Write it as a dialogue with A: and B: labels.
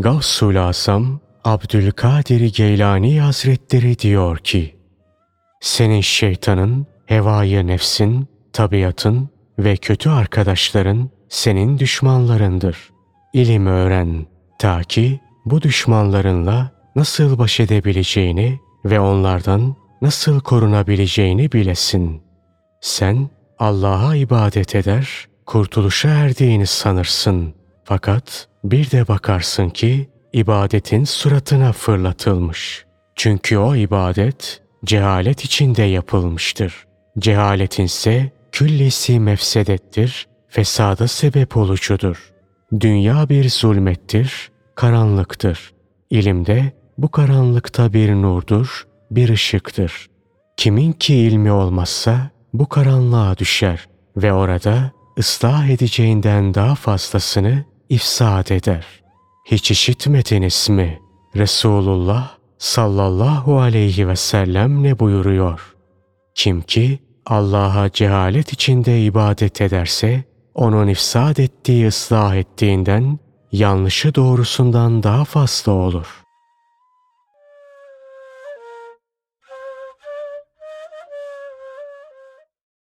A: Gavsul Asam Abdülkadir Geylani Hazretleri diyor ki, senin şeytanın, hevayı nefsin, tabiatın ve kötü arkadaşların senin düşmanlarındır. İlim öğren ta ki bu düşmanlarınla nasıl baş edebileceğini ve onlardan nasıl korunabileceğini bilesin. Sen Allah'a ibadet eder, kurtuluşa erdiğini sanırsın. Fakat bir de bakarsın ki ibadetin suratına fırlatılmış. Çünkü o ibadet cehalet içinde yapılmıştır. Cehaletinse küllisi mefsedettir, fesada sebep olucudur. Dünya bir zulmettir, karanlıktır. İlimde bu karanlıkta bir nurdur, bir ışıktır. Kimin ki ilmi olmazsa bu karanlığa düşer ve orada ıslah edeceğinden daha fazlasını ifsad eder. Hiç işitmediniz mi? Resulullah sallallahu aleyhi ve sellem ne buyuruyor? Kim ki Allah'a cehalet içinde ibadet ederse, onun ifsad ettiği ıslah ettiğinden, yanlışı doğrusundan daha fazla olur.